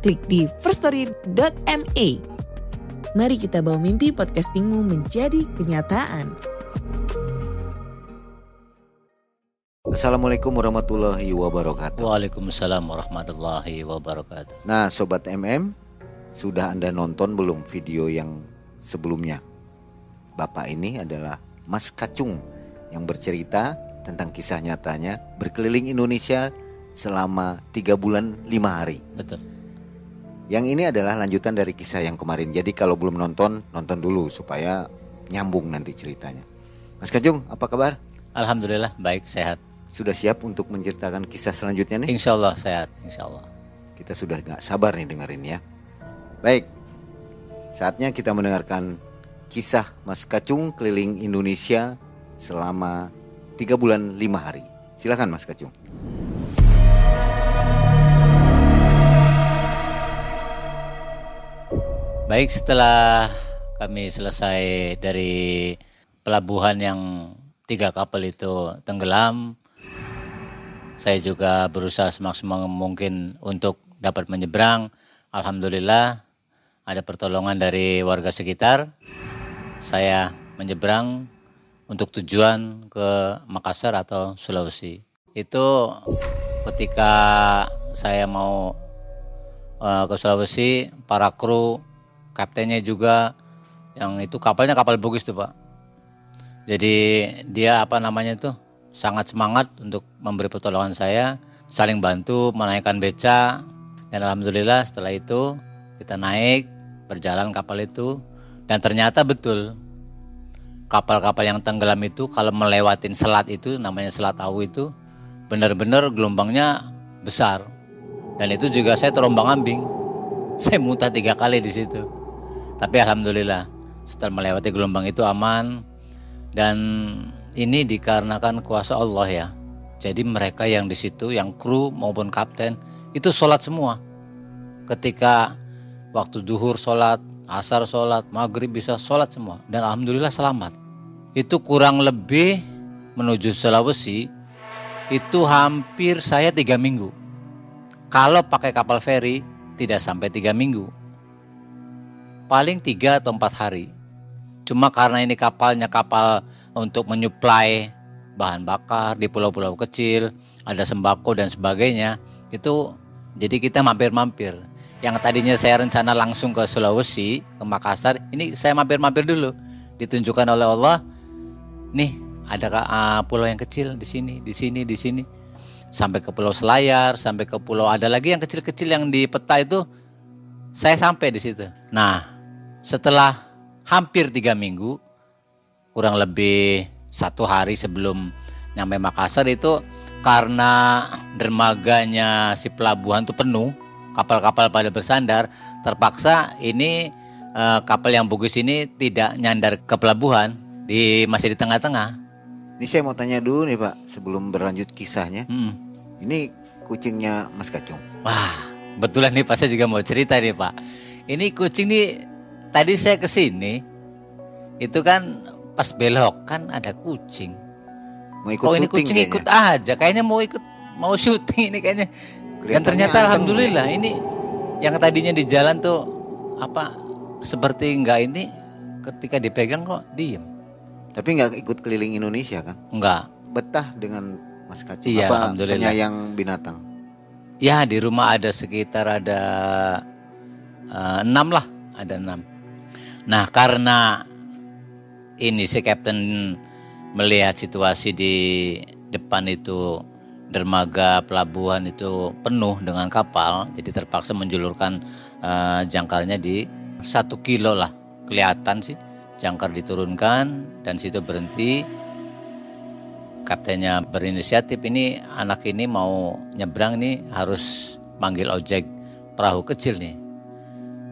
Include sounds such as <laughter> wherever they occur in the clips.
klik di firststory.me. Mari kita bawa mimpi podcastingmu menjadi kenyataan. Assalamualaikum warahmatullahi wabarakatuh. Waalaikumsalam warahmatullahi wabarakatuh. Nah, sobat MM, sudah Anda nonton belum video yang sebelumnya? Bapak ini adalah Mas Kacung yang bercerita tentang kisah nyatanya berkeliling Indonesia selama tiga bulan lima hari. Betul. Yang ini adalah lanjutan dari kisah yang kemarin. Jadi kalau belum nonton, nonton dulu supaya nyambung nanti ceritanya. Mas Kacung, apa kabar? Alhamdulillah baik sehat. Sudah siap untuk menceritakan kisah selanjutnya nih? Insya Allah sehat. Insya Allah. Kita sudah nggak sabar nih dengerin ya. Baik, saatnya kita mendengarkan kisah Mas Kacung keliling Indonesia selama tiga bulan lima hari. Silakan Mas Kacung. Baik setelah kami selesai dari pelabuhan yang tiga kapal itu tenggelam, saya juga berusaha semaksimal mungkin untuk dapat menyeberang. Alhamdulillah ada pertolongan dari warga sekitar. Saya menyeberang untuk tujuan ke Makassar atau Sulawesi. Itu ketika saya mau uh, ke Sulawesi, para kru, kaptennya juga yang itu kapalnya kapal bugis tuh pak. Jadi dia apa namanya tuh sangat semangat untuk memberi pertolongan saya, saling bantu menaikkan beca. Dan alhamdulillah setelah itu kita naik berjalan kapal itu. Dan ternyata betul kapal-kapal yang tenggelam itu kalau melewatin selat itu namanya selat Awu itu benar-benar gelombangnya besar. Dan itu juga saya terombang ambing. <laughs> Saya muntah tiga kali di situ tapi alhamdulillah setelah melewati gelombang itu aman dan ini dikarenakan kuasa Allah ya jadi mereka yang di situ yang kru maupun kapten itu sholat semua ketika waktu duhur sholat, asar sholat, maghrib bisa sholat semua. Dan Alhamdulillah selamat. Itu kurang lebih menuju Sulawesi itu hampir saya tiga minggu. Kalau pakai kapal feri tidak sampai tiga minggu. Paling tiga atau empat hari. Cuma karena ini kapalnya kapal untuk menyuplai bahan bakar di pulau-pulau kecil, ada sembako dan sebagainya, itu jadi kita mampir-mampir yang tadinya saya rencana langsung ke Sulawesi, ke Makassar, ini saya mampir-mampir dulu. Ditunjukkan oleh Allah, nih ada uh, pulau yang kecil di sini, di sini, di sini. Sampai ke Pulau Selayar, sampai ke pulau ada lagi yang kecil-kecil yang di peta itu, saya sampai di situ. Nah, setelah hampir tiga minggu, kurang lebih satu hari sebelum nyampe Makassar itu karena dermaganya si pelabuhan itu penuh, kapal-kapal pada bersandar, terpaksa ini uh, kapal yang bagus ini tidak nyandar ke pelabuhan, di masih di tengah-tengah. Ini saya mau tanya dulu nih Pak, sebelum berlanjut kisahnya. Hmm. Ini kucingnya Mas Kacung. Wah, betulan nih Pak saya juga mau cerita nih Pak. Ini kucing nih tadi saya ke sini itu kan pas belok kan ada kucing. Mau ikut oh ini kucing kayaknya. ikut aja, kayaknya mau ikut mau syuting ini kayaknya. Dan ternyata alhamdulillah ini yang tadinya di jalan tuh apa seperti enggak ini ketika dipegang kok diem. Tapi nggak ikut keliling Indonesia kan? Enggak. Betah dengan Mas Kacung. Iya, Apa alhamdulillah. penyayang binatang? Ya di rumah ada sekitar ada eh, enam lah, ada enam. Nah karena ini si Captain melihat situasi di depan itu dermaga pelabuhan itu penuh dengan kapal, jadi terpaksa menjulurkan eh, jangkarnya di satu kilo lah, kelihatan sih jangkar diturunkan dan situ berhenti. Kaptennya berinisiatif ini anak ini mau nyebrang nih harus manggil ojek perahu kecil nih.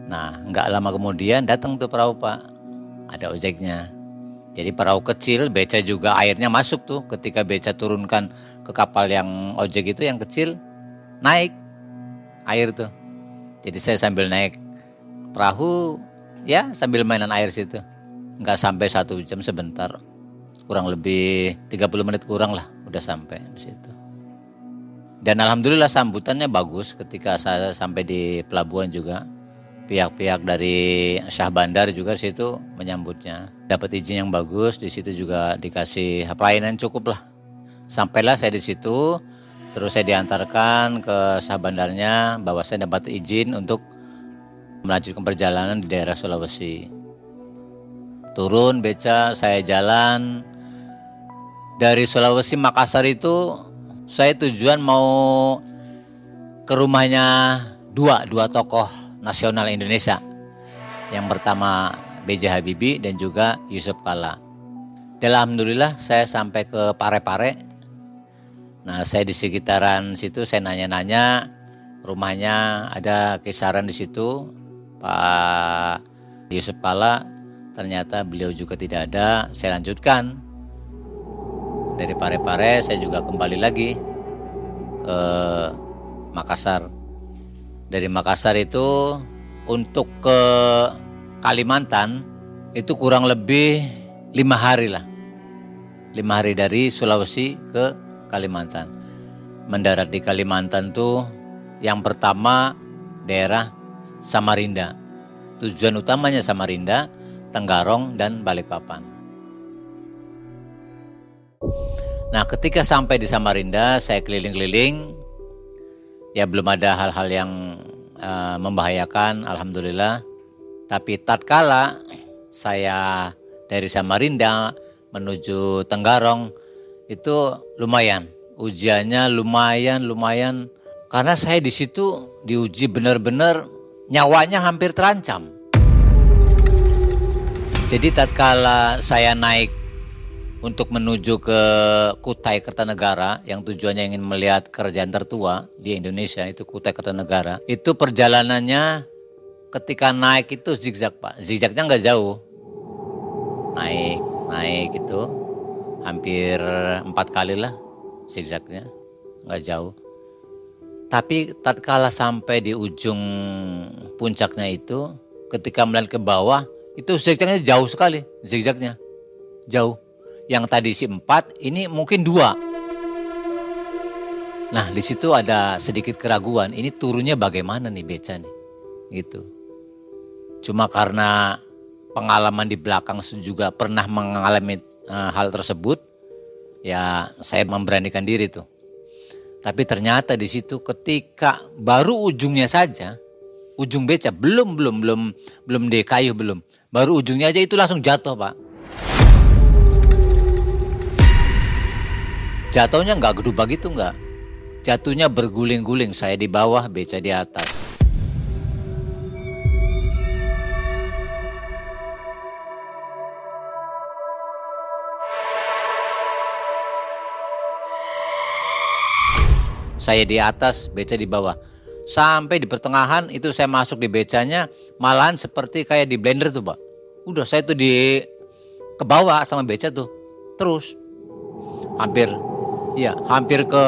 Nah, nggak lama kemudian datang tuh perahu pak, ada ojeknya. Jadi perahu kecil, beca juga airnya masuk tuh. Ketika beca turunkan ke kapal yang ojek itu yang kecil, naik air tuh. Jadi saya sambil naik perahu, ya sambil mainan air situ. Nggak sampai satu jam sebentar, kurang lebih 30 menit kurang lah, udah sampai di situ. Dan alhamdulillah sambutannya bagus ketika saya sampai di pelabuhan juga pihak-pihak dari Syah Bandar juga situ menyambutnya. Dapat izin yang bagus, di situ juga dikasih pelayanan cukup lah. Sampailah saya di situ, terus saya diantarkan ke Syah Bandarnya bahwa saya dapat izin untuk melanjutkan perjalanan di daerah Sulawesi. Turun beca, saya jalan dari Sulawesi Makassar itu saya tujuan mau ke rumahnya dua dua tokoh nasional Indonesia. Yang pertama B.J. Habibie dan juga Yusuf Kala. Dan Alhamdulillah saya sampai ke Pare-Pare. Nah saya di sekitaran situ saya nanya-nanya rumahnya ada kisaran di situ Pak Yusuf Kala ternyata beliau juga tidak ada saya lanjutkan dari Pare-Pare saya juga kembali lagi ke Makassar dari Makassar itu untuk ke Kalimantan itu kurang lebih lima hari lah. Lima hari dari Sulawesi ke Kalimantan. Mendarat di Kalimantan tuh yang pertama daerah Samarinda. Tujuan utamanya Samarinda, Tenggarong, dan Balikpapan. Nah ketika sampai di Samarinda saya keliling-keliling ya belum ada hal-hal yang uh, membahayakan alhamdulillah. Tapi tatkala saya dari Samarinda menuju Tenggarong itu lumayan. Ujiannya lumayan lumayan. Karena saya di situ diuji benar-benar nyawanya hampir terancam. Jadi tatkala saya naik untuk menuju ke Kutai Kertanegara yang tujuannya ingin melihat kerajaan tertua di Indonesia itu Kutai Kertanegara itu perjalanannya ketika naik itu zigzag pak. Zigzagnya nggak jauh. Naik naik itu hampir empat kali lah zigzagnya nggak jauh. Tapi tatkala sampai di ujung puncaknya itu ketika melihat ke bawah itu zigzagnya jauh sekali zigzagnya. Jauh yang tadi si empat, ini mungkin dua. Nah, di situ ada sedikit keraguan, ini turunnya bagaimana nih beca nih, gitu. Cuma karena pengalaman di belakang juga pernah mengalami uh, hal tersebut, ya saya memberanikan diri tuh. Tapi ternyata di situ ketika baru ujungnya saja, ujung beca belum belum belum belum di kayu belum, baru ujungnya aja itu langsung jatuh pak Jatuhnya nggak gedubak gitu nggak. Jatuhnya berguling-guling, saya di bawah, beca di atas. Saya di atas, beca di bawah. Sampai di pertengahan itu saya masuk di becanya, malahan seperti kayak di blender tuh pak. Udah saya tuh di ke bawah sama beca tuh. Terus hampir Iya, hampir ke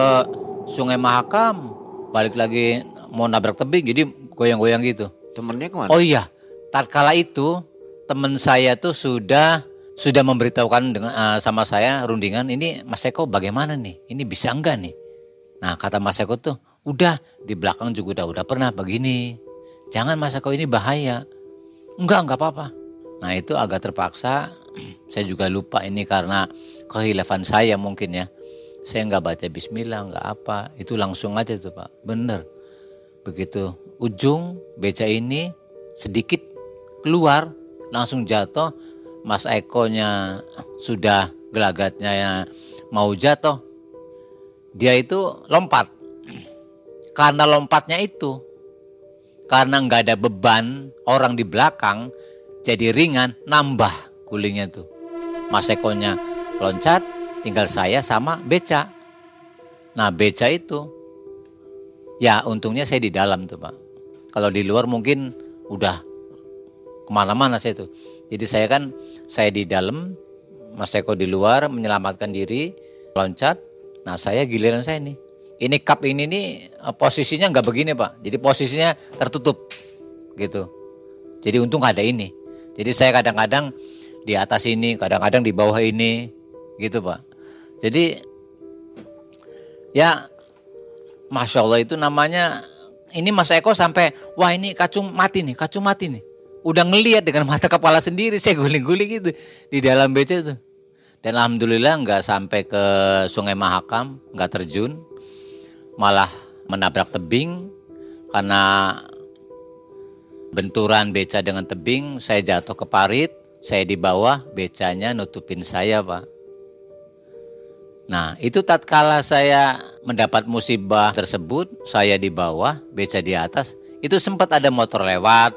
Sungai Mahakam, balik lagi mau nabrak tebing, jadi goyang-goyang gitu. Temennya ke mana? Oh iya, tatkala itu teman saya tuh sudah sudah memberitahukan dengan uh, sama saya rundingan ini Mas Eko bagaimana nih? Ini bisa enggak nih? Nah kata Mas Eko tuh udah di belakang juga udah udah pernah begini. Jangan Mas Eko ini bahaya. Enggak enggak apa-apa. Nah itu agak terpaksa. <clears throat> Saya juga lupa ini karena kehilafan saya mungkin ya saya nggak baca bismillah nggak apa. Itu langsung aja tuh pak. Bener. Begitu. Ujung beca ini sedikit keluar langsung jatuh. Mas Eko-nya sudah gelagatnya mau jatuh. Dia itu lompat. Karena lompatnya itu karena nggak ada beban orang di belakang jadi ringan nambah gulingnya tuh. Mas Eko-nya loncat tinggal saya sama beca. Nah beca itu, ya untungnya saya di dalam tuh pak. Kalau di luar mungkin udah ke mana-mana saya itu. Jadi saya kan saya di dalam, Mas Eko di luar menyelamatkan diri, loncat. Nah saya giliran saya nih. Ini cup ini nih eh, posisinya nggak begini pak. Jadi posisinya tertutup gitu. Jadi untung ada ini. Jadi saya kadang-kadang di atas ini, kadang-kadang di bawah ini, gitu pak. Jadi ya masya Allah itu namanya ini Mas Eko sampai wah ini kacung mati nih, kacung mati nih. Udah ngelihat dengan mata kepala sendiri saya guling-guling gitu di dalam BC itu. Dan alhamdulillah nggak sampai ke Sungai Mahakam, nggak terjun, malah menabrak tebing karena benturan beca dengan tebing, saya jatuh ke parit, saya di bawah, becanya nutupin saya, Pak. Nah, itu tatkala saya mendapat musibah tersebut, saya di bawah, beca di atas, itu sempat ada motor lewat,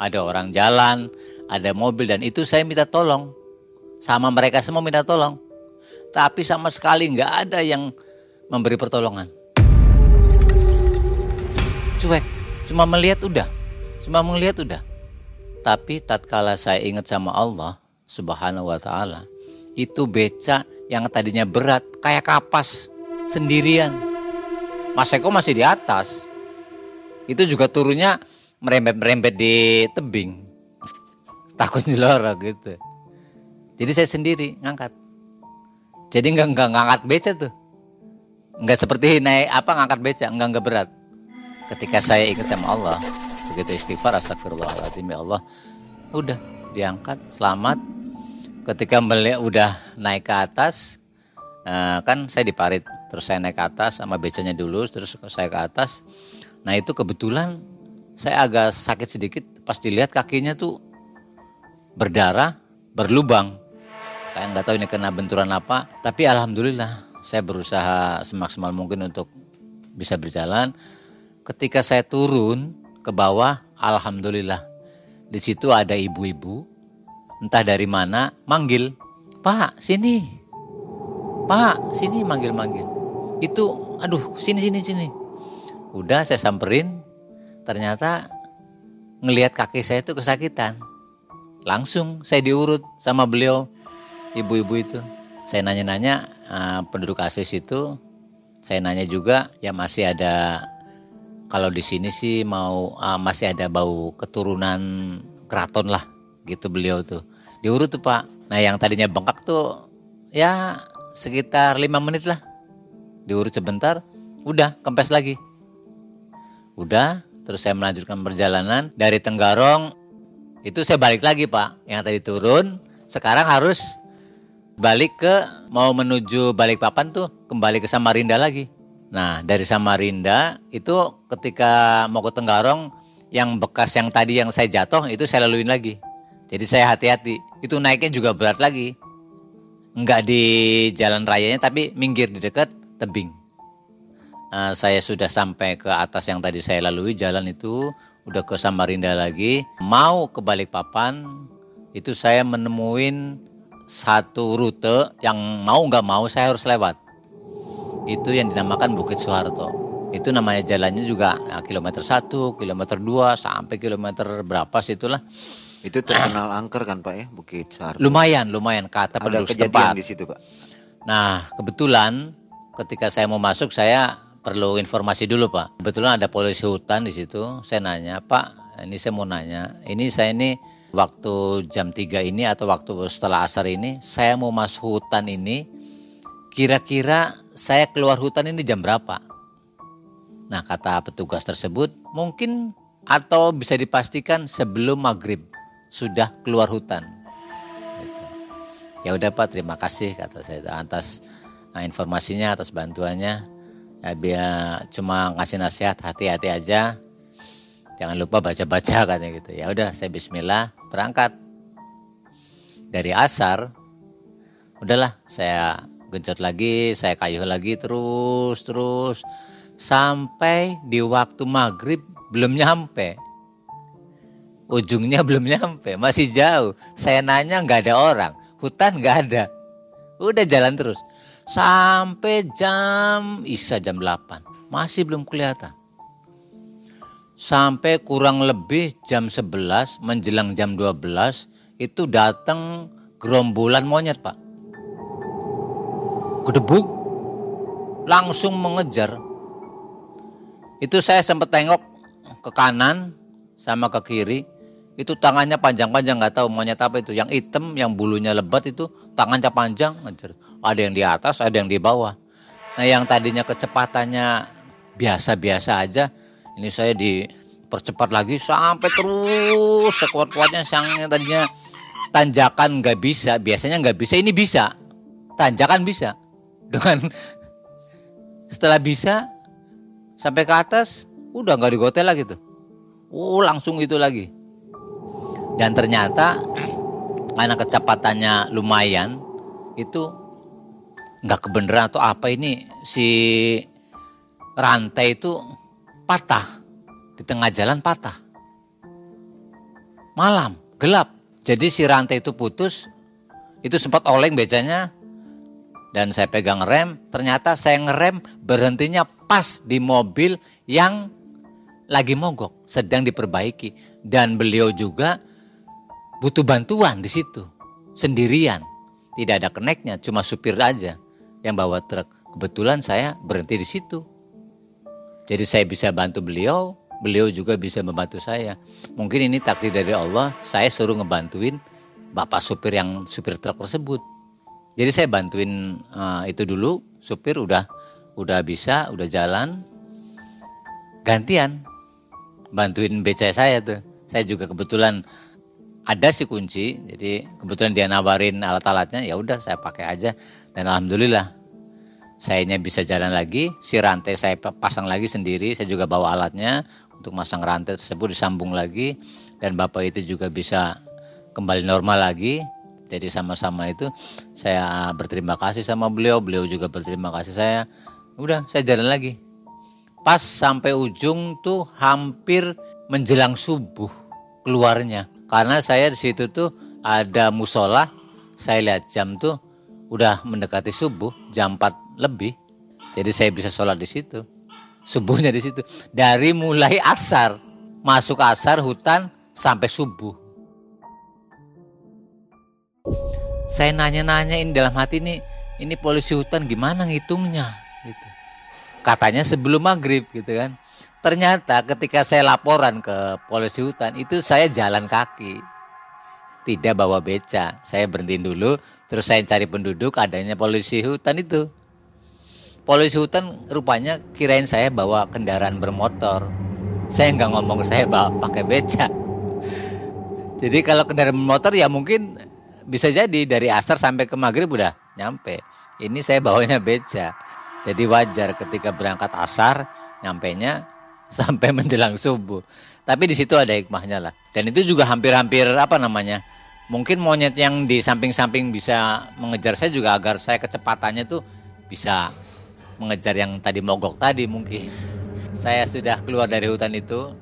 ada orang jalan, ada mobil dan itu saya minta tolong. Sama mereka semua minta tolong. Tapi sama sekali nggak ada yang memberi pertolongan. Cuek, cuma melihat udah. Cuma melihat udah. Tapi tatkala saya ingat sama Allah Subhanahu wa taala, itu beca yang tadinya berat kayak kapas sendirian. Mas Eko masih di atas. Itu juga turunnya merembet-merembet di tebing. Takut nyelorok gitu. Jadi saya sendiri ngangkat. Jadi nggak nggak ngangkat beca tuh. Nggak seperti naik apa ngangkat beca, nggak nggak berat. Ketika saya ingat sama Allah, begitu istighfar astagfirullahaladzim ya Allah udah diangkat selamat ketika melihat udah naik ke atas nah, kan saya di parit terus saya naik ke atas sama becanya dulu terus saya ke atas. Nah itu kebetulan saya agak sakit sedikit pas dilihat kakinya tuh berdarah berlubang. Kayak nggak tahu ini kena benturan apa tapi alhamdulillah saya berusaha semaksimal mungkin untuk bisa berjalan. Ketika saya turun ke bawah, alhamdulillah. Di situ ada ibu-ibu, entah dari mana, manggil, Pak, sini. Pak, sini manggil-manggil. Itu, aduh, sini, sini, sini. Udah saya samperin, ternyata ngelihat kaki saya itu kesakitan. Langsung saya diurut sama beliau, ibu-ibu itu. Saya nanya-nanya uh, penduduk asli situ, saya nanya juga ya masih ada kalau di sini sih mau uh, masih ada bau keturunan keraton lah gitu beliau tuh diurut tuh pak. Nah yang tadinya bengkak tuh ya sekitar lima menit lah. Diurut sebentar udah kempes lagi. Udah terus saya melanjutkan perjalanan dari Tenggarong. Itu saya balik lagi pak. Yang tadi turun sekarang harus balik ke mau menuju balik papan tuh kembali ke Samarinda lagi. Nah dari Samarinda itu ketika mau ke Tenggarong yang bekas yang tadi yang saya jatuh itu saya laluin lagi. Jadi saya hati-hati. Itu naiknya juga berat lagi. Enggak di jalan rayanya tapi minggir di dekat tebing. Nah, saya sudah sampai ke atas yang tadi saya lalui jalan itu udah ke Samarinda lagi. Mau ke Balikpapan itu saya menemuin satu rute yang mau nggak mau saya harus lewat itu yang dinamakan Bukit Soeharto. Itu namanya jalannya juga nah, kilometer 1, kilometer 2 sampai kilometer berapa sih itulah. Itu terkenal angker kan Pak ya Bukit Soeharto. Lumayan, lumayan kata Ada penduduk kejadian di situ Pak. Nah, kebetulan ketika saya mau masuk saya perlu informasi dulu Pak. Kebetulan ada polisi hutan di situ. Saya nanya, "Pak, ini saya mau nanya. Ini saya ini waktu jam 3 ini atau waktu setelah asar ini saya mau masuk hutan ini kira-kira saya keluar hutan ini jam berapa? Nah kata petugas tersebut mungkin atau bisa dipastikan sebelum maghrib sudah keluar hutan. Gitu. Ya udah Pak terima kasih kata saya atas nah, informasinya atas bantuannya. Ya, biar cuma ngasih nasihat hati-hati aja. Jangan lupa baca-baca <laughs> katanya gitu. Ya udah saya Bismillah berangkat dari asar. Udahlah saya genjot lagi, saya kayuh lagi terus terus sampai di waktu maghrib belum nyampe. Ujungnya belum nyampe, masih jauh. Saya nanya nggak ada orang, hutan nggak ada. Udah jalan terus. Sampai jam isa jam 8 masih belum kelihatan. sampai kurang lebih jam 11 menjelang jam 12 itu datang gerombolan monyet pak. Gedebuk. Langsung mengejar. Itu saya sempat tengok ke kanan sama ke kiri itu tangannya panjang-panjang nggak tahu monyet apa itu yang hitam yang bulunya lebat itu tangannya panjang ada yang di atas ada yang di bawah nah yang tadinya kecepatannya biasa-biasa aja ini saya dipercepat lagi sampai terus sekuat-kuatnya yang tadinya tanjakan nggak bisa, biasanya nggak bisa, ini bisa. Tanjakan bisa. Dengan setelah bisa sampai ke atas udah nggak digotel lagi tuh. Oh langsung itu lagi. Dan ternyata karena kecepatannya lumayan itu nggak kebenaran atau apa ini si rantai itu patah. Di tengah jalan patah. Malam, gelap. Jadi si rantai itu putus, itu sempat oleng becanya. Dan saya pegang rem, ternyata saya ngerem berhentinya pas di mobil yang lagi mogok, sedang diperbaiki. Dan beliau juga butuh bantuan di situ, sendirian. Tidak ada keneknya, cuma supir aja yang bawa truk. Kebetulan saya berhenti di situ. Jadi saya bisa bantu beliau, beliau juga bisa membantu saya. Mungkin ini takdir dari Allah, saya suruh ngebantuin bapak supir yang supir truk tersebut. Jadi saya bantuin uh, itu dulu, supir udah udah bisa, udah jalan. Gantian bantuin beca saya tuh. Saya juga kebetulan ada si kunci, jadi kebetulan dia nawarin alat-alatnya, ya udah saya pakai aja dan alhamdulillah sayanya bisa jalan lagi, si rantai saya pasang lagi sendiri, saya juga bawa alatnya untuk masang rantai tersebut disambung lagi dan bapak itu juga bisa kembali normal lagi. Jadi sama-sama itu saya berterima kasih sama beliau, beliau juga berterima kasih saya. Udah, saya jalan lagi. Pas sampai ujung tuh hampir menjelang subuh keluarnya. Karena saya di situ tuh ada musola, saya lihat jam tuh udah mendekati subuh, jam 4 lebih. Jadi saya bisa sholat di situ. Subuhnya di situ. Dari mulai asar, masuk asar hutan sampai subuh. Saya nanya-nanya ini dalam hati ini, ini polisi hutan gimana ngitungnya gitu. Katanya sebelum maghrib gitu kan. Ternyata ketika saya laporan ke polisi hutan itu saya jalan kaki. Tidak bawa beca. Saya berhenti dulu, terus saya cari penduduk adanya polisi hutan itu polisi hutan rupanya kirain saya bawa kendaraan bermotor. Saya nggak ngomong <laughs> saya bawa pakai beca. Jadi kalau kendaraan bermotor ya mungkin bisa jadi dari asar sampai ke maghrib udah nyampe. Ini saya bawanya beca. Jadi wajar ketika berangkat asar nyampe nya sampai menjelang subuh. Tapi di situ ada hikmahnya lah. Dan itu juga hampir-hampir apa namanya? Mungkin monyet yang di samping-samping bisa mengejar saya juga agar saya kecepatannya tuh bisa mengejar yang tadi mogok tadi mungkin. Saya sudah keluar dari hutan itu.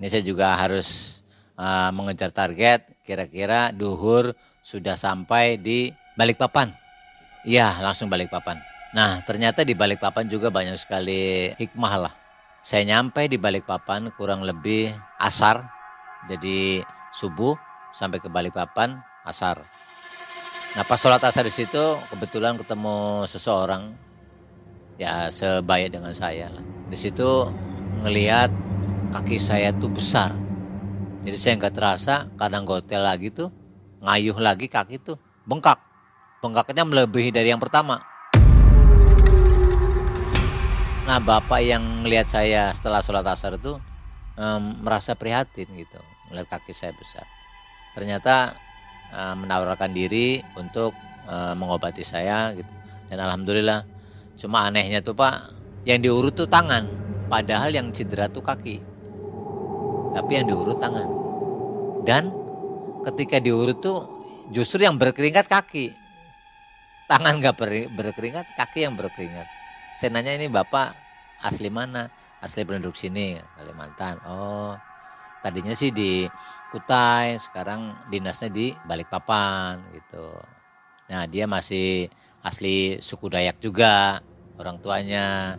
Ini saya juga harus uh, mengejar target. Kira-kira duhur sudah sampai di Balikpapan. Iya, langsung Balikpapan. Nah, ternyata di Balikpapan juga banyak sekali hikmah lah. Saya nyampe di Balikpapan kurang lebih asar. Jadi subuh sampai ke Balikpapan asar. Nah pas sholat asar di situ kebetulan ketemu seseorang ya sebaya dengan saya lah. Di situ ngelihat kaki saya tuh besar. Jadi saya nggak terasa kadang gotel lagi tuh ngayuh lagi kaki tuh bengkak. Bengkaknya melebihi dari yang pertama. Nah bapak yang ngelihat saya setelah sholat asar itu um, merasa prihatin gitu melihat kaki saya besar. Ternyata um, menawarkan diri untuk um, mengobati saya gitu. Dan alhamdulillah Cuma anehnya tuh Pak, yang diurut tuh tangan, padahal yang cedera tuh kaki. Tapi yang diurut tangan. Dan ketika diurut tuh justru yang berkeringat kaki. Tangan nggak berkeringat, kaki yang berkeringat. Saya nanya ini Bapak asli mana? Asli penduduk sini, Kalimantan. Oh, tadinya sih di Kutai, sekarang dinasnya di Balikpapan gitu. Nah dia masih asli suku Dayak juga orang tuanya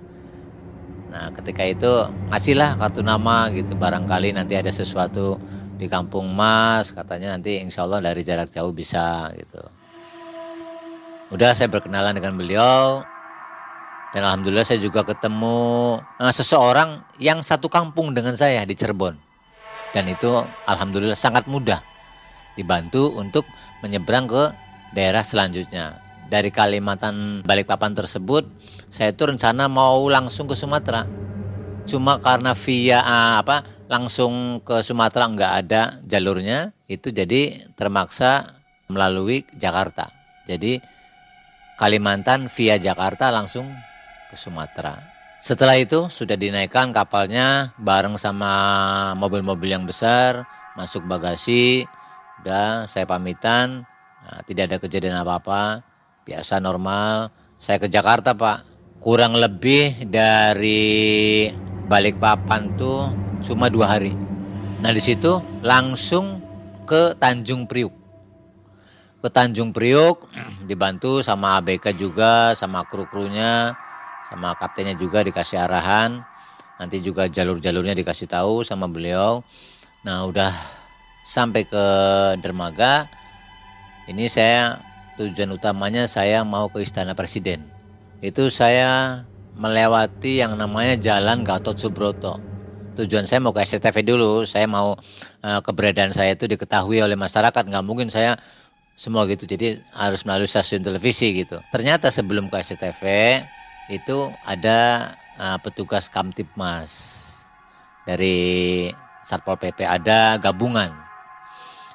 Nah ketika itu ngasihlah kartu nama gitu barangkali nanti ada sesuatu di kampung Mas katanya nanti insya Allah dari jarak jauh bisa gitu. Udah saya berkenalan dengan beliau dan alhamdulillah saya juga ketemu uh, seseorang yang satu kampung dengan saya di Cirebon. Dan itu alhamdulillah sangat mudah dibantu untuk menyeberang ke daerah selanjutnya. Dari Kalimantan Balikpapan tersebut saya itu rencana mau langsung ke Sumatera cuma karena via uh, apa langsung ke Sumatera nggak ada jalurnya itu jadi termaksa melalui Jakarta jadi Kalimantan via Jakarta langsung ke Sumatera. Setelah itu sudah dinaikkan kapalnya bareng sama mobil-mobil yang besar masuk bagasi udah saya pamitan. Nah, tidak ada kejadian apa-apa biasa normal. Saya ke Jakarta pak. Kurang lebih dari Balikpapan tuh cuma dua hari. Nah di situ langsung ke Tanjung Priuk. Ke Tanjung Priuk <clears throat> dibantu sama ABK juga, sama kru-krunya, sama kaptennya juga dikasih arahan. Nanti juga jalur-jalurnya dikasih tahu sama beliau. Nah udah sampai ke dermaga. Ini saya tujuan utamanya saya mau ke Istana Presiden itu saya melewati yang namanya Jalan Gatot Subroto. Tujuan saya mau ke SCTV dulu, saya mau uh, keberadaan saya itu diketahui oleh masyarakat, nggak mungkin saya semua gitu. Jadi harus melalui stasiun televisi gitu. Ternyata sebelum ke SCTV itu ada uh, petugas Kamtipmas dari Satpol PP ada gabungan.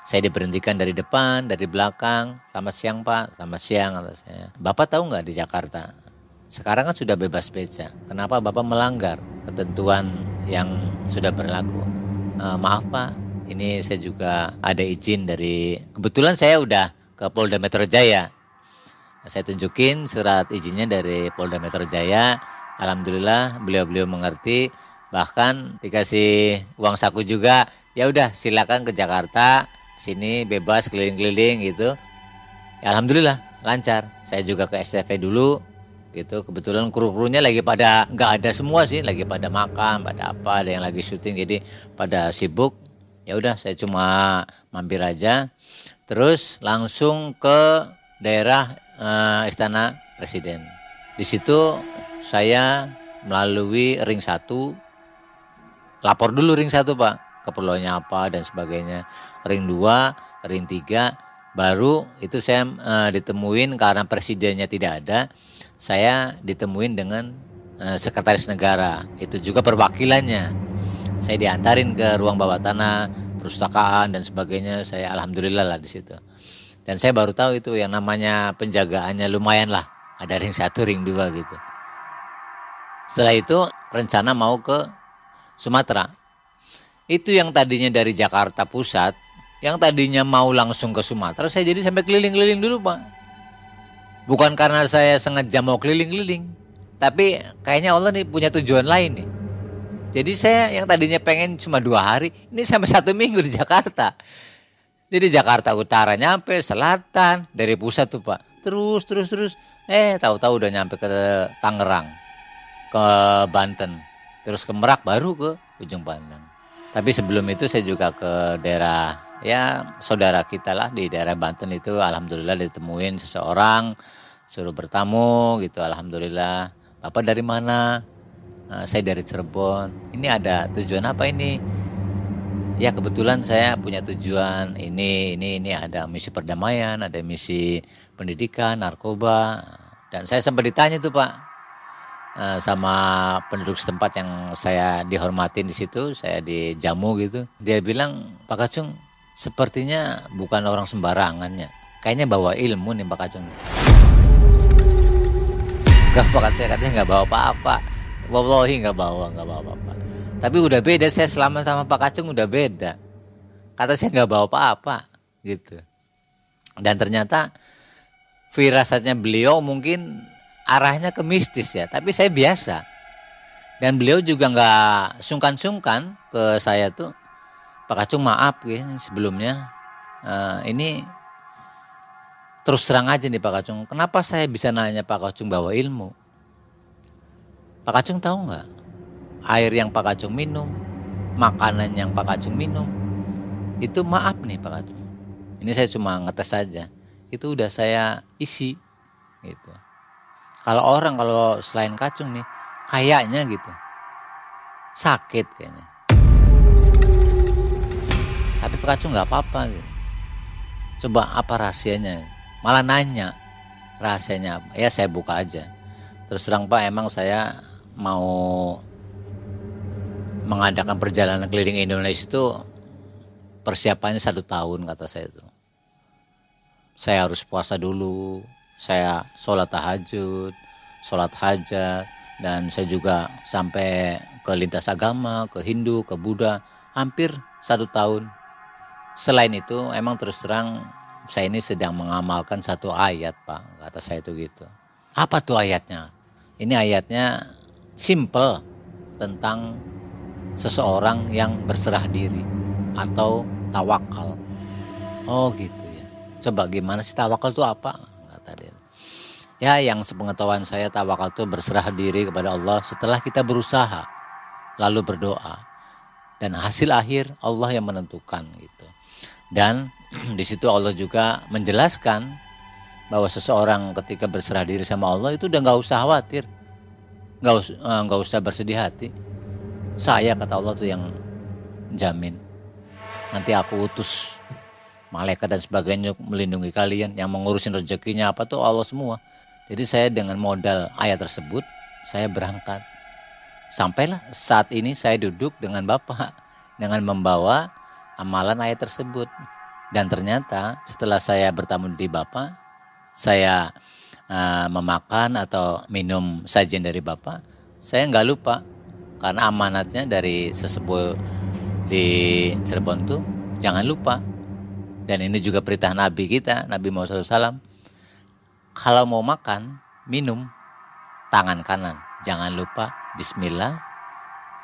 Saya diberhentikan dari depan, dari belakang. Selamat siang Pak, selamat siang saya. Bapak tahu nggak di Jakarta sekarang kan sudah bebas beca. Kenapa Bapak melanggar ketentuan yang sudah berlaku? E, maaf Pak, ini saya juga ada izin dari kebetulan saya udah ke Polda Metro Jaya. Saya tunjukin surat izinnya dari Polda Metro Jaya. Alhamdulillah beliau-beliau mengerti. Bahkan dikasih uang saku juga. Ya udah silakan ke Jakarta. Sini bebas keliling-keliling gitu. Alhamdulillah lancar. Saya juga ke STV dulu gitu kebetulan kru-krunya lagi pada nggak ada semua sih lagi pada makan pada apa ada yang lagi syuting jadi pada sibuk ya udah saya cuma mampir aja terus langsung ke daerah uh, istana presiden. Di situ saya melalui ring satu. Lapor dulu ring satu pak. Keperluannya apa dan sebagainya. Ring dua ring tiga. Baru itu saya uh, ditemuin karena presidennya tidak ada saya ditemuin dengan uh, sekretaris negara. Itu juga perwakilannya. Saya diantarin ke ruang bawah tanah perpustakaan dan sebagainya. Saya alhamdulillah lah di situ dan saya baru tahu itu yang namanya penjagaannya lumayan lah ada ring satu ring dua gitu setelah itu rencana mau ke Sumatera itu yang tadinya dari Jakarta Pusat yang tadinya mau langsung ke Sumatera saya jadi sampai keliling-keliling dulu pak Bukan karena saya sengaja mau keliling-keliling, tapi kayaknya Allah nih punya tujuan lain nih. Jadi saya yang tadinya pengen cuma dua hari, ini sampai satu minggu di Jakarta. Jadi Jakarta Utara nyampe, selatan, dari pusat tuh Pak. Terus, terus, terus. Eh, tahu-tahu udah nyampe ke Tangerang, ke Banten. Terus ke Merak, baru ke Ujung Pandang. Tapi sebelum itu saya juga ke daerah ya saudara kita lah di daerah Banten itu alhamdulillah ditemuin seseorang suruh bertamu gitu alhamdulillah Bapak dari mana nah, saya dari Cirebon ini ada tujuan apa ini ya kebetulan saya punya tujuan ini ini ini ada misi perdamaian ada misi pendidikan narkoba dan saya sempat ditanya tuh Pak eh, sama penduduk setempat yang saya dihormatin di situ, saya dijamu gitu. Dia bilang, Pak Kacung, Sepertinya bukan orang sembarangannya. Kayaknya bawa ilmu nih Pak Kacung. Gak Pak saya katanya nggak bawa apa-apa. Wallahi nggak bawa, nggak bawa apa-apa. Tapi udah beda, saya selama sama Pak Kacung udah beda. Kata saya nggak bawa apa-apa gitu. Dan ternyata firasatnya beliau mungkin arahnya ke mistis ya, tapi saya biasa. Dan beliau juga nggak sungkan-sungkan ke saya tuh Pak Kacung maaf ya sebelumnya uh, ini terus terang aja nih Pak Kacung kenapa saya bisa nanya Pak Kacung bawa ilmu Pak Kacung tahu nggak air yang Pak Kacung minum, makanan yang Pak Kacung minum, itu maaf nih Pak Kacung. Ini saya cuma ngetes saja. Itu udah saya isi gitu. Kalau orang kalau selain kacung nih kayaknya gitu sakit kayaknya. Tapi Pak Kacung nggak apa-apa gitu. Coba apa rahasianya? Malah nanya rahasianya apa? Ya saya buka aja. Terus terang Pak emang saya mau mengadakan perjalanan keliling Indonesia itu persiapannya satu tahun kata saya itu. Saya harus puasa dulu, saya sholat tahajud, sholat hajat, dan saya juga sampai ke lintas agama, ke Hindu, ke Buddha, hampir satu tahun. Selain itu, emang terus terang saya ini sedang mengamalkan satu ayat, Pak, kata saya itu gitu. Apa tuh ayatnya? Ini ayatnya simple tentang seseorang yang berserah diri atau tawakal. Oh gitu ya. Coba gimana sih tawakal itu apa? Kata dia. Ya yang sepengetahuan saya tawakal itu berserah diri kepada Allah setelah kita berusaha lalu berdoa dan hasil akhir Allah yang menentukan gitu. Dan <clears throat> di situ Allah juga menjelaskan bahwa seseorang ketika berserah diri sama Allah itu udah nggak usah khawatir, nggak usah eh, usah bersedih hati. Saya kata Allah tuh yang jamin. Nanti aku utus malaikat dan sebagainya melindungi kalian yang mengurusin rezekinya apa tuh Allah semua. Jadi saya dengan modal ayat tersebut saya berangkat. Sampailah saat ini saya duduk dengan Bapak dengan membawa amalan ayat tersebut. Dan ternyata setelah saya bertamu di Bapak, saya uh, memakan atau minum sajian dari Bapak, saya nggak lupa karena amanatnya dari sesepuh di Cirebon tuh jangan lupa. Dan ini juga perintah Nabi kita Nabi Muhammad SAW kalau mau makan minum tangan kanan. Jangan lupa Bismillah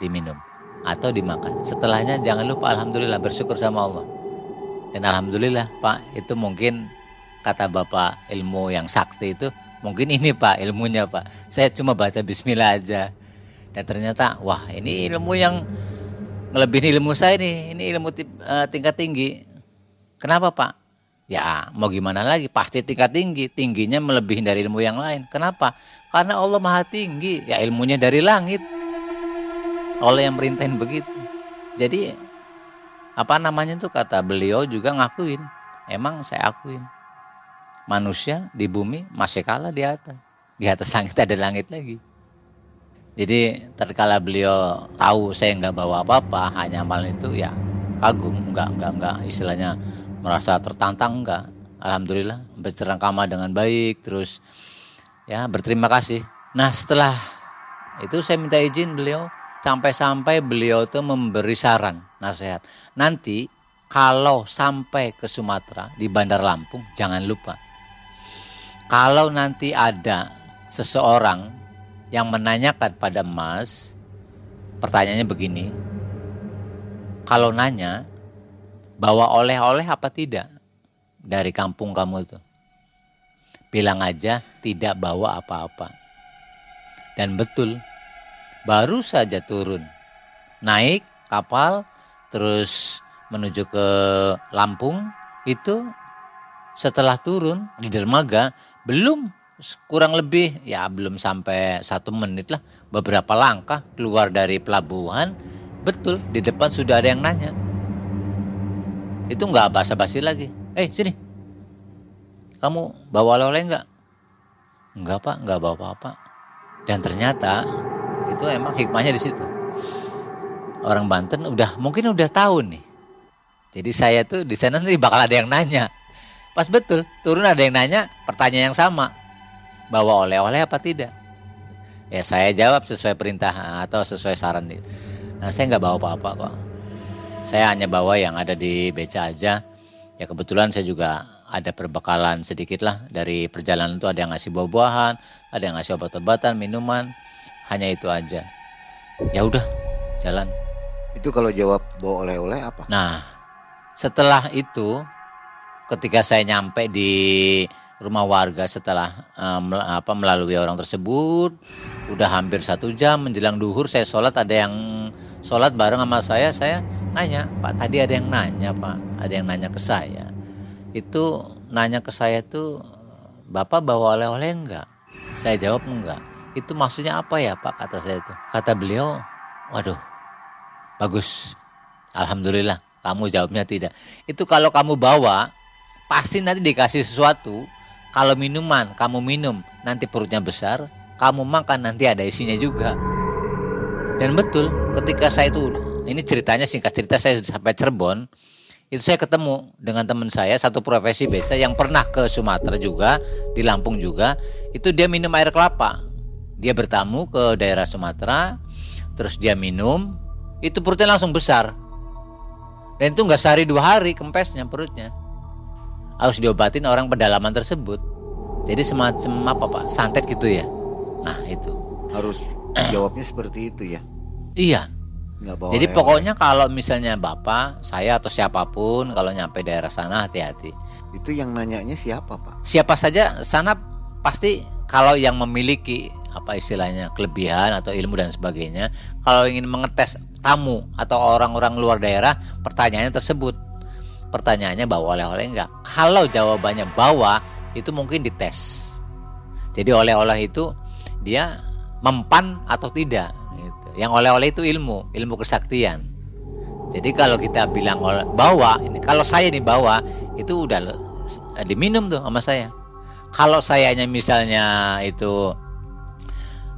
diminum atau dimakan. Setelahnya jangan lupa Alhamdulillah bersyukur sama Allah. Dan Alhamdulillah Pak itu mungkin kata Bapak ilmu yang sakti itu mungkin ini Pak ilmunya Pak. Saya cuma baca Bismillah aja dan ternyata wah ini ilmu yang melebihi ilmu saya nih. Ini ilmu uh, tingkat tinggi. Kenapa pak? Ya mau gimana lagi? Pasti tingkat tinggi. Tingginya melebihi dari ilmu yang lain. Kenapa? Karena Allah maha tinggi. Ya ilmunya dari langit. Allah yang merintahin begitu. Jadi apa namanya tuh kata beliau juga ngakuin. Emang saya akuin. Manusia di bumi masih kalah di atas. Di atas langit <laughs> ada langit lagi jadi terkala beliau tahu saya nggak bawa apa-apa, hanya amalan itu ya kagum, nggak nggak nggak istilahnya merasa tertantang nggak. Alhamdulillah bercerangkama dengan baik, terus ya berterima kasih. Nah setelah itu saya minta izin beliau sampai-sampai beliau itu memberi saran nasihat. Nanti kalau sampai ke Sumatera di Bandar Lampung jangan lupa kalau nanti ada seseorang yang menanyakan pada Mas, pertanyaannya begini, kalau nanya, bawa oleh-oleh apa tidak dari kampung kamu itu? Bilang aja tidak bawa apa-apa. Dan betul, baru saja turun, naik kapal, terus menuju ke Lampung, itu setelah turun di dermaga, belum kurang lebih ya belum sampai satu menit lah beberapa langkah keluar dari pelabuhan. Betul di depan sudah ada yang nanya. Itu nggak basa-basi lagi. Eh sini. Kamu bawa oleh-oleh nggak? Nggak pak. Nggak bawa apa-apa. Dan ternyata itu emang hikmahnya di situ. Orang Banten udah mungkin udah tahu nih. Jadi saya tuh di sana nih bakal ada yang nanya. Pas betul turun ada yang nanya pertanyaan yang sama bawa oleh-oleh apa tidak? Ya saya jawab sesuai perintah atau sesuai saran. Nah saya nggak bawa apa-apa kok. Saya hanya bawa yang ada di beca aja. Ya kebetulan saya juga ada perbekalan sedikit lah dari perjalanan itu ada yang ngasih buah-buahan, ada yang ngasih obat-obatan, minuman, hanya itu aja. Ya udah, jalan. Itu kalau jawab bawa oleh-oleh apa? Nah, setelah itu ketika saya nyampe di rumah warga setelah uh, apa melalui orang tersebut. Udah hampir satu jam menjelang duhur saya sholat ada yang sholat bareng sama saya saya nanya pak tadi ada yang nanya pak ada yang nanya ke saya. Itu nanya ke saya tuh bapak bawa oleh-oleh enggak? Saya jawab enggak. Itu maksudnya apa ya pak? Kata saya itu kata beliau waduh bagus. Alhamdulillah. Kamu jawabnya tidak. Itu kalau kamu bawa pasti nanti dikasih sesuatu kalau minuman kamu minum nanti perutnya besar, kamu makan nanti ada isinya juga. Dan betul, ketika saya itu ini ceritanya singkat cerita saya sampai Cirebon, itu saya ketemu dengan teman saya satu profesi beca yang pernah ke Sumatera juga, di Lampung juga, itu dia minum air kelapa. Dia bertamu ke daerah Sumatera, terus dia minum, itu perutnya langsung besar. Dan itu nggak sehari dua hari kempesnya perutnya harus diobatin orang pedalaman tersebut. Jadi semacam apa pak santet gitu ya. Nah itu harus jawabnya seperti itu ya. Iya. bawa Jadi pokoknya kalau misalnya bapak, saya atau siapa pun kalau nyampe daerah sana hati-hati. Itu yang nanyanya siapa pak? Siapa saja sana pasti kalau yang memiliki apa istilahnya kelebihan atau ilmu dan sebagainya, kalau ingin mengetes tamu atau orang-orang luar daerah, pertanyaannya tersebut pertanyaannya bawa oleh-oleh enggak? Kalau jawabannya bawa itu mungkin dites. Jadi oleh-oleh itu dia mempan atau tidak gitu. yang oleh-oleh itu ilmu ilmu kesaktian. Jadi kalau kita bilang bawa ini kalau saya nih bawa itu udah diminum tuh sama saya. Kalau sayanya misalnya itu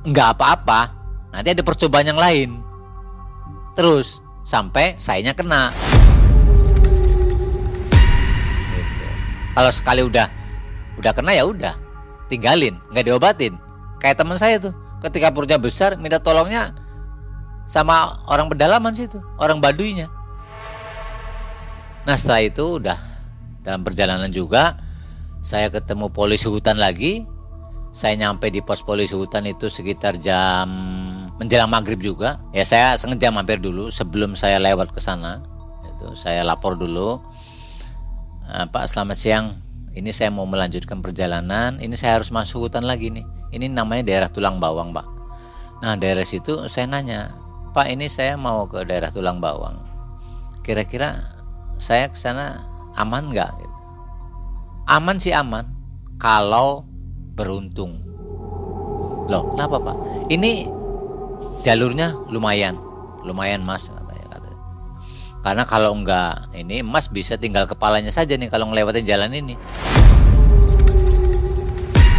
enggak apa-apa nanti ada percobaan yang lain. Terus sampai sayanya kena kalau sekali udah udah kena ya udah tinggalin nggak diobatin. Kayak teman saya tuh ketika perutnya besar minta tolongnya sama orang pedalaman situ orang baduinya. Nah setelah itu udah dalam perjalanan juga saya ketemu polisi hutan lagi. Saya nyampe di pos polisi hutan itu sekitar jam menjelang maghrib juga. Ya saya sengaja mampir dulu sebelum saya lewat ke sana. Itu saya lapor dulu Uh, Pak selamat siang. Ini saya mau melanjutkan perjalanan. Ini saya harus masuk hutan lagi nih. Ini namanya daerah tulang bawang Pak. Nah daerah situ saya nanya Pak ini saya mau ke daerah tulang bawang. Kira-kira saya ke sana aman nggak? Aman sih aman kalau beruntung. Loh kenapa Pak? Ini jalurnya lumayan lumayan mas karena kalau enggak ini emas bisa tinggal kepalanya saja nih kalau ngelewatin jalan ini.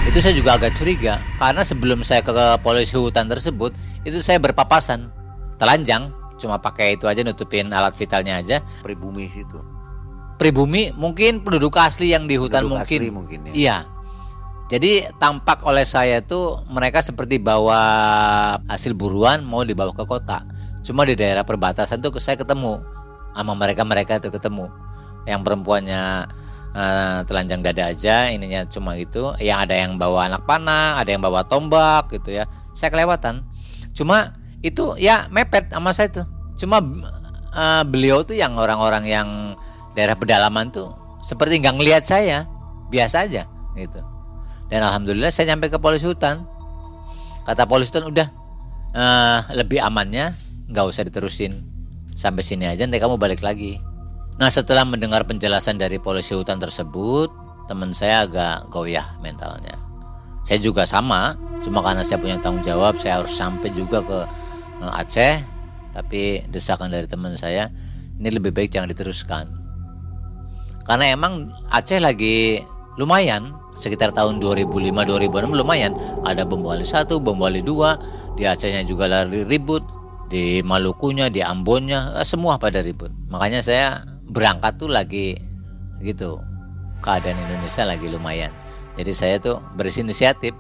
Itu saya juga agak curiga karena sebelum saya ke polisi hutan tersebut itu saya berpapasan telanjang cuma pakai itu aja nutupin alat vitalnya aja. Pribumi situ. Pribumi mungkin penduduk asli yang di hutan penduduk mungkin. Asli mungkin ya. Iya. Jadi tampak oleh saya tuh mereka seperti bawa hasil buruan mau dibawa ke kota. Cuma di daerah perbatasan tuh saya ketemu sama mereka mereka itu ketemu. Yang perempuannya uh, telanjang dada aja ininya cuma itu yang ada yang bawa anak panah ada yang bawa tombak gitu ya. Saya kelewatan. Cuma itu ya mepet sama saya tuh. Cuma uh, beliau tuh yang orang-orang yang daerah pedalaman tuh seperti nggak ngelihat saya. Biasa aja gitu. Dan alhamdulillah saya nyampe ke polisi hutan. Kata polisi hutan udah uh, lebih amannya nggak usah diterusin Sampai sini aja nanti kamu balik lagi. Nah setelah mendengar penjelasan dari polisi hutan tersebut, teman saya agak goyah mentalnya. Saya juga sama, cuma karena saya punya tanggung jawab, saya harus sampai juga ke eh, Aceh. Tapi desakan dari teman saya, ini lebih baik jangan diteruskan. Karena emang Aceh lagi lumayan, sekitar tahun 2005-2006 lumayan. Ada bom Bali 1, bom Bali 2, di Acehnya juga lari ribut, di Malukunya, di Ambonnya, eh, semua pada ribut. Makanya saya berangkat tuh lagi gitu. Keadaan Indonesia lagi lumayan. Jadi saya tuh berinisiatif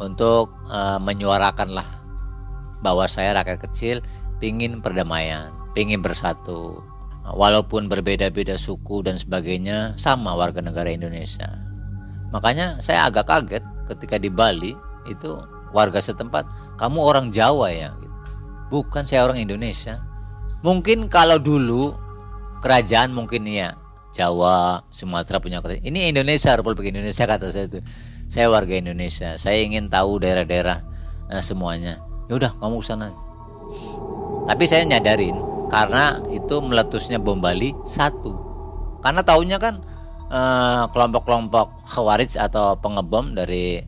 untuk uh, menyuarakan lah bahwa saya rakyat kecil pingin perdamaian, pingin bersatu. Walaupun berbeda-beda suku dan sebagainya, sama warga negara Indonesia. Makanya saya agak kaget ketika di Bali itu warga setempat, kamu orang Jawa ya. Bukan saya orang Indonesia. Mungkin kalau dulu kerajaan mungkin ya Jawa, Sumatera punya kota. Ini Indonesia, Republik Indonesia kata saya itu. Saya warga Indonesia. Saya ingin tahu daerah-daerah nah, semuanya. Ya udah, kamu ke sana. Tapi saya nyadarin karena itu meletusnya bom Bali satu. Karena tahunya kan eh, kelompok-kelompok khawarij atau pengebom dari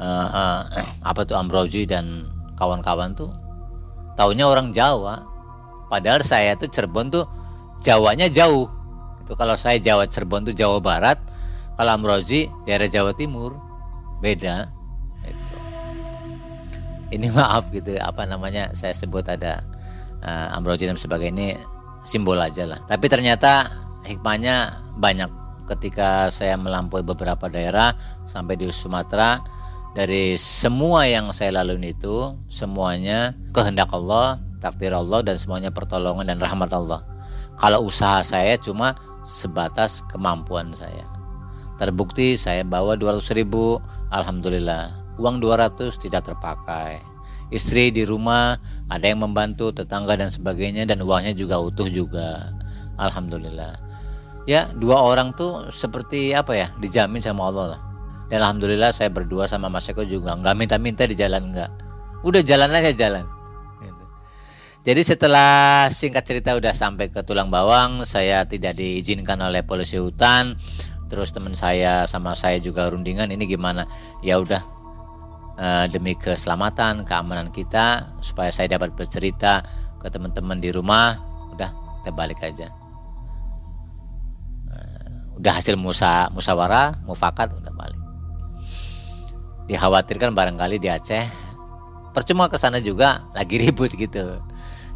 uh, uh, apa tuh Ambroji dan kawan-kawan tuh tahunya orang Jawa. Padahal saya tuh Cirebon tuh Jawanya jauh. Itu kalau saya Jawa Cirebon tuh Jawa Barat, kalau Ambroji daerah Jawa Timur beda. Itu. Ini <laughs> maaf gitu apa namanya saya sebut ada uh, Ambroji dan sebagainya ini simbol aja lah. Tapi ternyata hikmahnya banyak ketika saya melampaui beberapa daerah sampai di Sumatera dari semua yang saya lalui itu semuanya kehendak Allah, takdir Allah dan semuanya pertolongan dan rahmat Allah. Kalau usaha saya cuma sebatas kemampuan saya. Terbukti saya bawa 200 ribu, Alhamdulillah. Uang 200 tidak terpakai. Istri di rumah, ada yang membantu, tetangga dan sebagainya dan uangnya juga utuh juga. Alhamdulillah. Ya, dua orang tuh seperti apa ya, dijamin sama Allah lah. Dan alhamdulillah saya berdua sama Mas Eko juga nggak minta-minta di jalan nggak. Udah jalan aja jalan. Gitu. Jadi setelah singkat cerita udah sampai ke Tulang Bawang, saya tidak diizinkan oleh polisi hutan. Terus teman saya sama saya juga rundingan ini gimana? Ya udah uh, demi keselamatan, keamanan kita supaya saya dapat bercerita ke teman-teman di rumah, udah kita balik aja. Uh, udah hasil musa musyawarah, mufakat udah balik dikhawatirkan barangkali di Aceh. Percuma ke sana juga lagi <laughs> ribut gitu.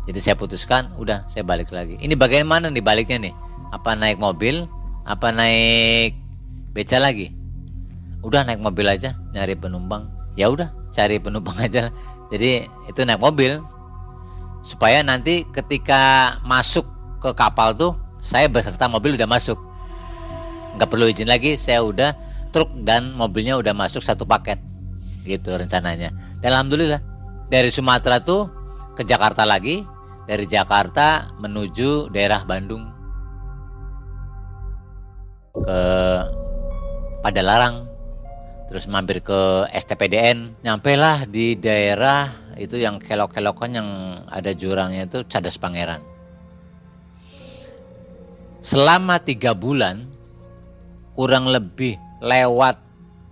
Jadi saya putuskan udah saya balik lagi. Ini bagaimana nih baliknya nih? Apa naik mobil? Apa naik beca lagi? Udah naik mobil aja nyari penumpang. Ya udah cari penumpang <laughs> aja. Jadi itu naik mobil. Supaya nanti ketika masuk ke kapal tuh saya beserta mobil udah masuk. Nggak perlu izin lagi saya udah truk dan mobilnya udah masuk satu paket gitu rencananya. Dan alhamdulillah dari Sumatera tuh ke Jakarta lagi dari Jakarta menuju daerah Bandung. Ke Padalarang terus mampir ke STPDN nyampe lah di daerah itu yang kelok-kelokan yang ada jurangnya itu Cadas Pangeran. Selama tiga bulan kurang lebih lewat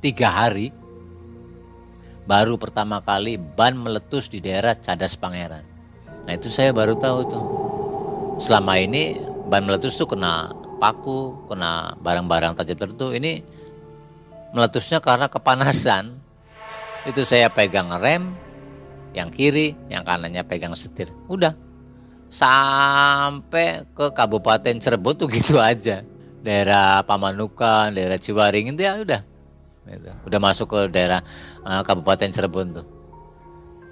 tiga hari baru pertama kali ban meletus di daerah Cadas Pangeran. Nah itu saya baru tahu tuh. Selama ini ban meletus tuh kena paku, kena barang-barang tajam tertentu. Ini meletusnya karena kepanasan. Itu saya pegang rem, yang kiri, yang kanannya pegang setir. Udah. Sampai ke Kabupaten Cirebon tuh gitu aja daerah Pamanukan, daerah Ciwaring itu ya udah. Gitu. Udah masuk ke daerah uh, Kabupaten Cirebon tuh.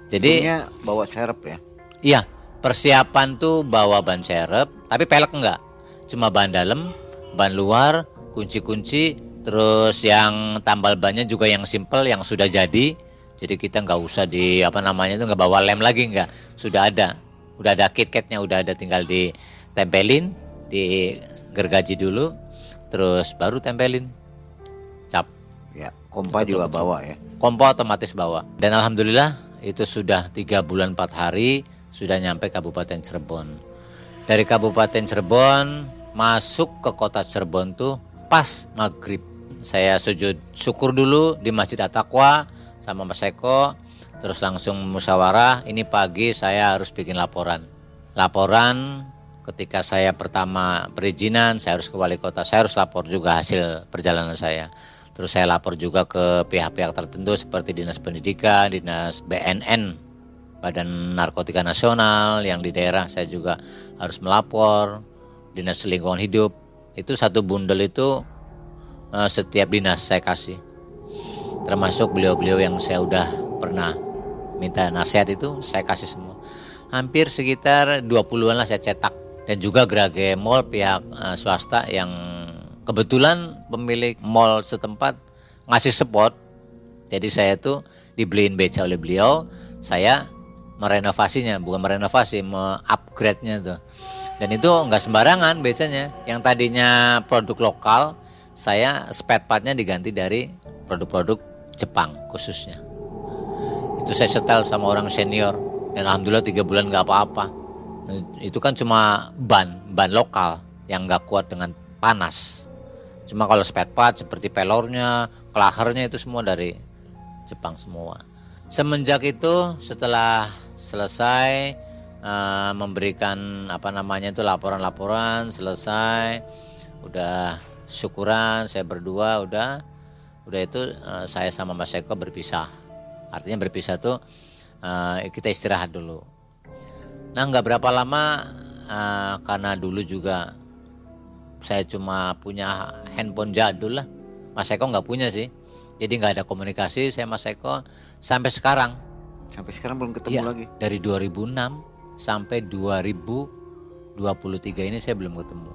Jadi Sebelumnya bawa serep ya. Iya, persiapan tuh bawa ban serep, tapi pelek enggak. Cuma ban dalam, ban luar, kunci-kunci, terus yang tambal bannya juga yang simple yang sudah jadi. Jadi kita nggak usah di apa namanya itu nggak bawa lem lagi nggak, sudah ada, udah ada kit-kitnya, udah ada tinggal ditempelin, di gergaji dulu, terus baru tempelin cap. Ya, kompa juga bawa ya. Kompa otomatis bawa. Dan alhamdulillah itu sudah tiga bulan empat hari sudah nyampe Kabupaten Cirebon. Dari Kabupaten Cirebon masuk ke kota Cirebon tuh pas maghrib. Saya sujud syukur dulu di Masjid At-Taqwa sama Mas Eko. Terus langsung musyawarah, ini pagi saya harus bikin laporan. Laporan ketika saya pertama perizinan, saya harus ke wali kota, saya harus lapor juga hasil perjalanan saya. Terus saya lapor juga ke pihak-pihak tertentu seperti Dinas Pendidikan, Dinas BNN, Badan Narkotika Nasional yang di daerah saya juga harus melapor, Dinas Lingkungan Hidup. Itu satu bundel itu uh, setiap dinas saya kasih. Termasuk beliau-beliau yang saya udah pernah minta nasihat itu saya kasih semua. Hampir sekitar 20-an lah saya cetak dan juga Grage Mall pihak uh, swasta yang kebetulan pemilik mall setempat ngasih support jadi saya tuh dibeliin beca oleh beliau saya merenovasinya bukan merenovasi me-upgrade-nya tuh Dan itu nggak sembarangan biasanya. Yang tadinya produk lokal, saya spare partnya diganti dari produk-produk Jepang khususnya. Itu saya setel sama orang senior dan alhamdulillah tiga bulan nggak apa-apa. Itu kan cuma ban, ban lokal yang nggak kuat dengan panas. Cuma kalau spare part seperti pelornya, kelahernya itu semua dari Jepang semua. Semenjak itu setelah selesai uh, memberikan apa namanya itu laporan-laporan selesai udah syukuran saya berdua udah udah itu uh, saya sama Mas Eko berpisah artinya berpisah tuh uh, kita istirahat dulu nah nggak berapa lama uh, karena dulu juga saya cuma punya handphone jadul lah Mas Eko nggak punya sih jadi nggak ada komunikasi saya Mas Eko sampai sekarang sampai sekarang belum ketemu ya, lagi dari 2006 sampai 2023 ini saya belum ketemu.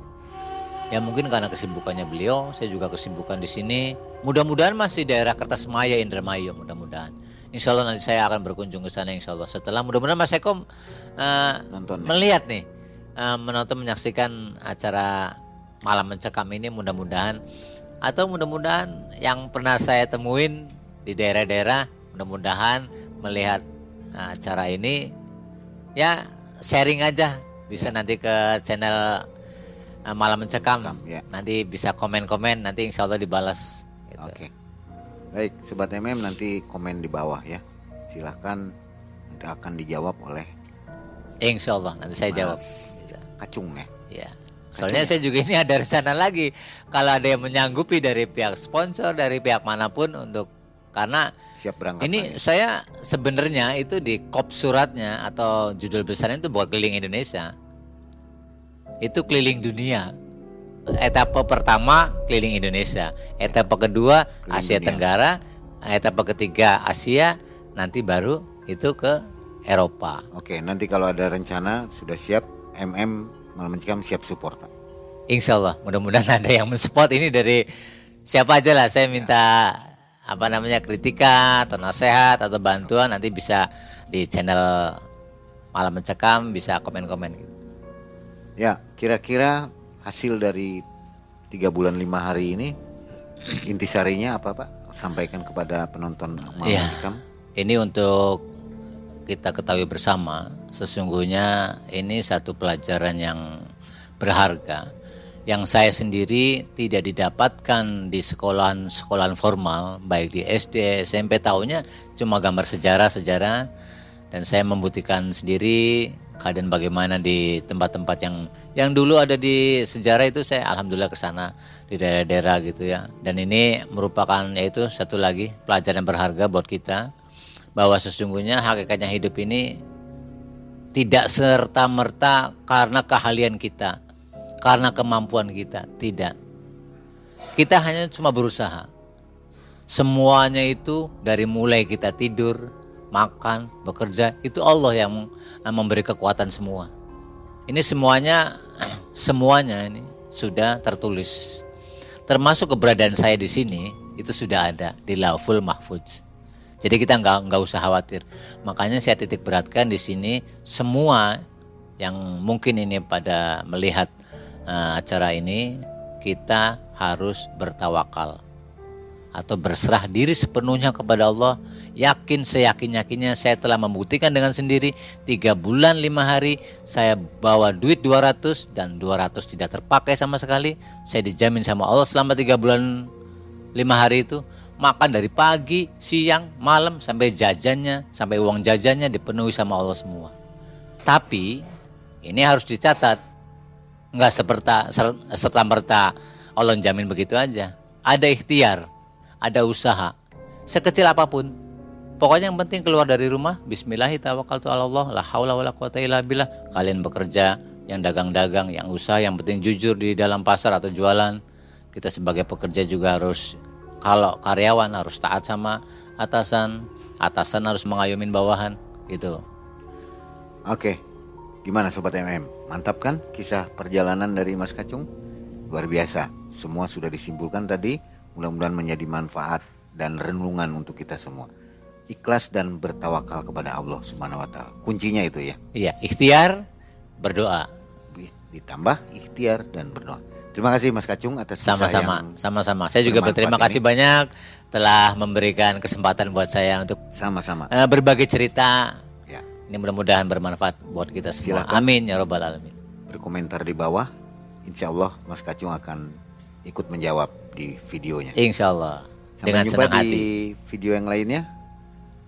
Ya mungkin karena kesibukannya beliau, saya juga kesibukan di sini. Mudah-mudahan masih daerah Kertasmaya Indramayu, mudah-mudahan. Insya Allah nanti saya akan berkunjung ke sana Insya Allah. Setelah mudah-mudahan Mas Eko uh, Nonton, melihat nih, uh, menonton menyaksikan acara malam mencekam ini mudah-mudahan atau mudah-mudahan yang pernah saya temuin di daerah-daerah mudah-mudahan melihat uh, acara ini ya sharing aja bisa ya. nanti ke channel uh, malam mencekam ya. nanti bisa komen-komen nanti insya Allah dibalas gitu. oke baik sobat mm nanti komen di bawah ya. Silahkan nanti akan dijawab oleh insya Allah nanti saya jawab. Kacung ya? Ya soalnya saya juga ini ada rencana lagi. Kalau ada yang menyanggupi dari pihak sponsor dari pihak mana pun untuk karena siap berangkat ini lagi. saya sebenarnya itu di kop suratnya atau judul besarnya itu buat keliling Indonesia. Itu keliling dunia etapa pertama keliling Indonesia. Etapa kedua keliling Asia dunia. Tenggara. Etapa ketiga Asia. Nanti baru itu ke Eropa. Oke nanti kalau ada rencana sudah siap MM malam mencikam siap support Pak. Insya Allah mudah-mudahan <laughs> ada yang mensupport ini dari siapa aja lah. Saya minta ya apa namanya kritika atau nasihat atau bantuan nanti bisa di channel malam mencekam bisa komen-komen. Gitu. Ya, kira-kira hasil dari tiga bulan lima hari ini intisarinya apa pak? Sampaikan kepada penonton malam ya, mencekam. Ini untuk kita ketahui bersama, sesungguhnya ini satu pelajaran yang berharga yang saya sendiri tidak didapatkan di sekolahan-sekolahan formal baik di SD, SMP tahunya cuma gambar sejarah-sejarah dan saya membuktikan sendiri keadaan bagaimana di tempat-tempat yang yang dulu ada di sejarah itu saya alhamdulillah ke sana di daerah-daerah gitu ya. Dan ini merupakan yaitu satu lagi pelajaran berharga buat kita bahwa sesungguhnya hakikatnya hidup ini tidak serta merta karena keahlian kita karena kemampuan kita, tidak. Kita hanya cuma berusaha. Semuanya itu dari mulai kita tidur, makan, bekerja, itu Allah yang memberi kekuatan semua. Ini semuanya semuanya ini sudah tertulis. Termasuk keberadaan saya di sini itu sudah ada di Lauful Mahfuz. Jadi kita nggak nggak usah khawatir. Makanya saya titik beratkan di sini semua yang mungkin ini pada melihat uh, acara ini kita harus bertawakal atau berserah diri sepenuhnya kepada Allah yakin seyakin yakinnya saya telah membuktikan dengan sendiri. Tiga bulan lima hari saya bawa duit 200 dan 200 tidak terpakai sama sekali. Saya dijamin sama Allah selama tiga bulan lima hari itu. Makan dari pagi siang malam sampai jajannya sampai uang jajannya dipenuhi sama Allah semua. Tapi ini harus dicatat. Nggak seperti serta merta Allah jamin begitu aja. Ada ikhtiar, ada usaha, sekecil apa pun. Pokoknya yang penting keluar dari rumah, Bismillahirrahmanirrahim. Kalian bekerja, yang dagang-dagang, yang usaha, yang penting jujur di dalam pasar atau jualan. Kita sebagai pekerja juga harus kalau karyawan harus taat sama atasan, atasan harus mengayomin bawahan gitu. Oke. Gimana sobat MM? Mantap kan kisah perjalanan dari Mas Kacung? Luar biasa. Semua sudah disimpulkan tadi. Mudah-mudahan menjadi manfaat dan renungan untuk kita semua. Ikhlas dan bertawakal kepada Allah Subhanahu wa taala. Kuncinya itu ya. Iya, ikhtiar, berdoa. ditambah ikhtiar dan berdoa. Terima kasih Mas Kacung atas Sama-sama, sama-sama. Saya juga berterima ini. kasih banyak telah memberikan kesempatan buat saya untuk sama-sama. eh, berbagi cerita. Ya, Ini mudah-mudahan bermanfaat buat kita semua. Silakan. Amin ya robbal alamin. berkomentar di bawah. Insya Allah Mas Kacung akan ikut menjawab di videonya. Insya Allah Sampai dengan jumpa senang hati. di video yang lainnya.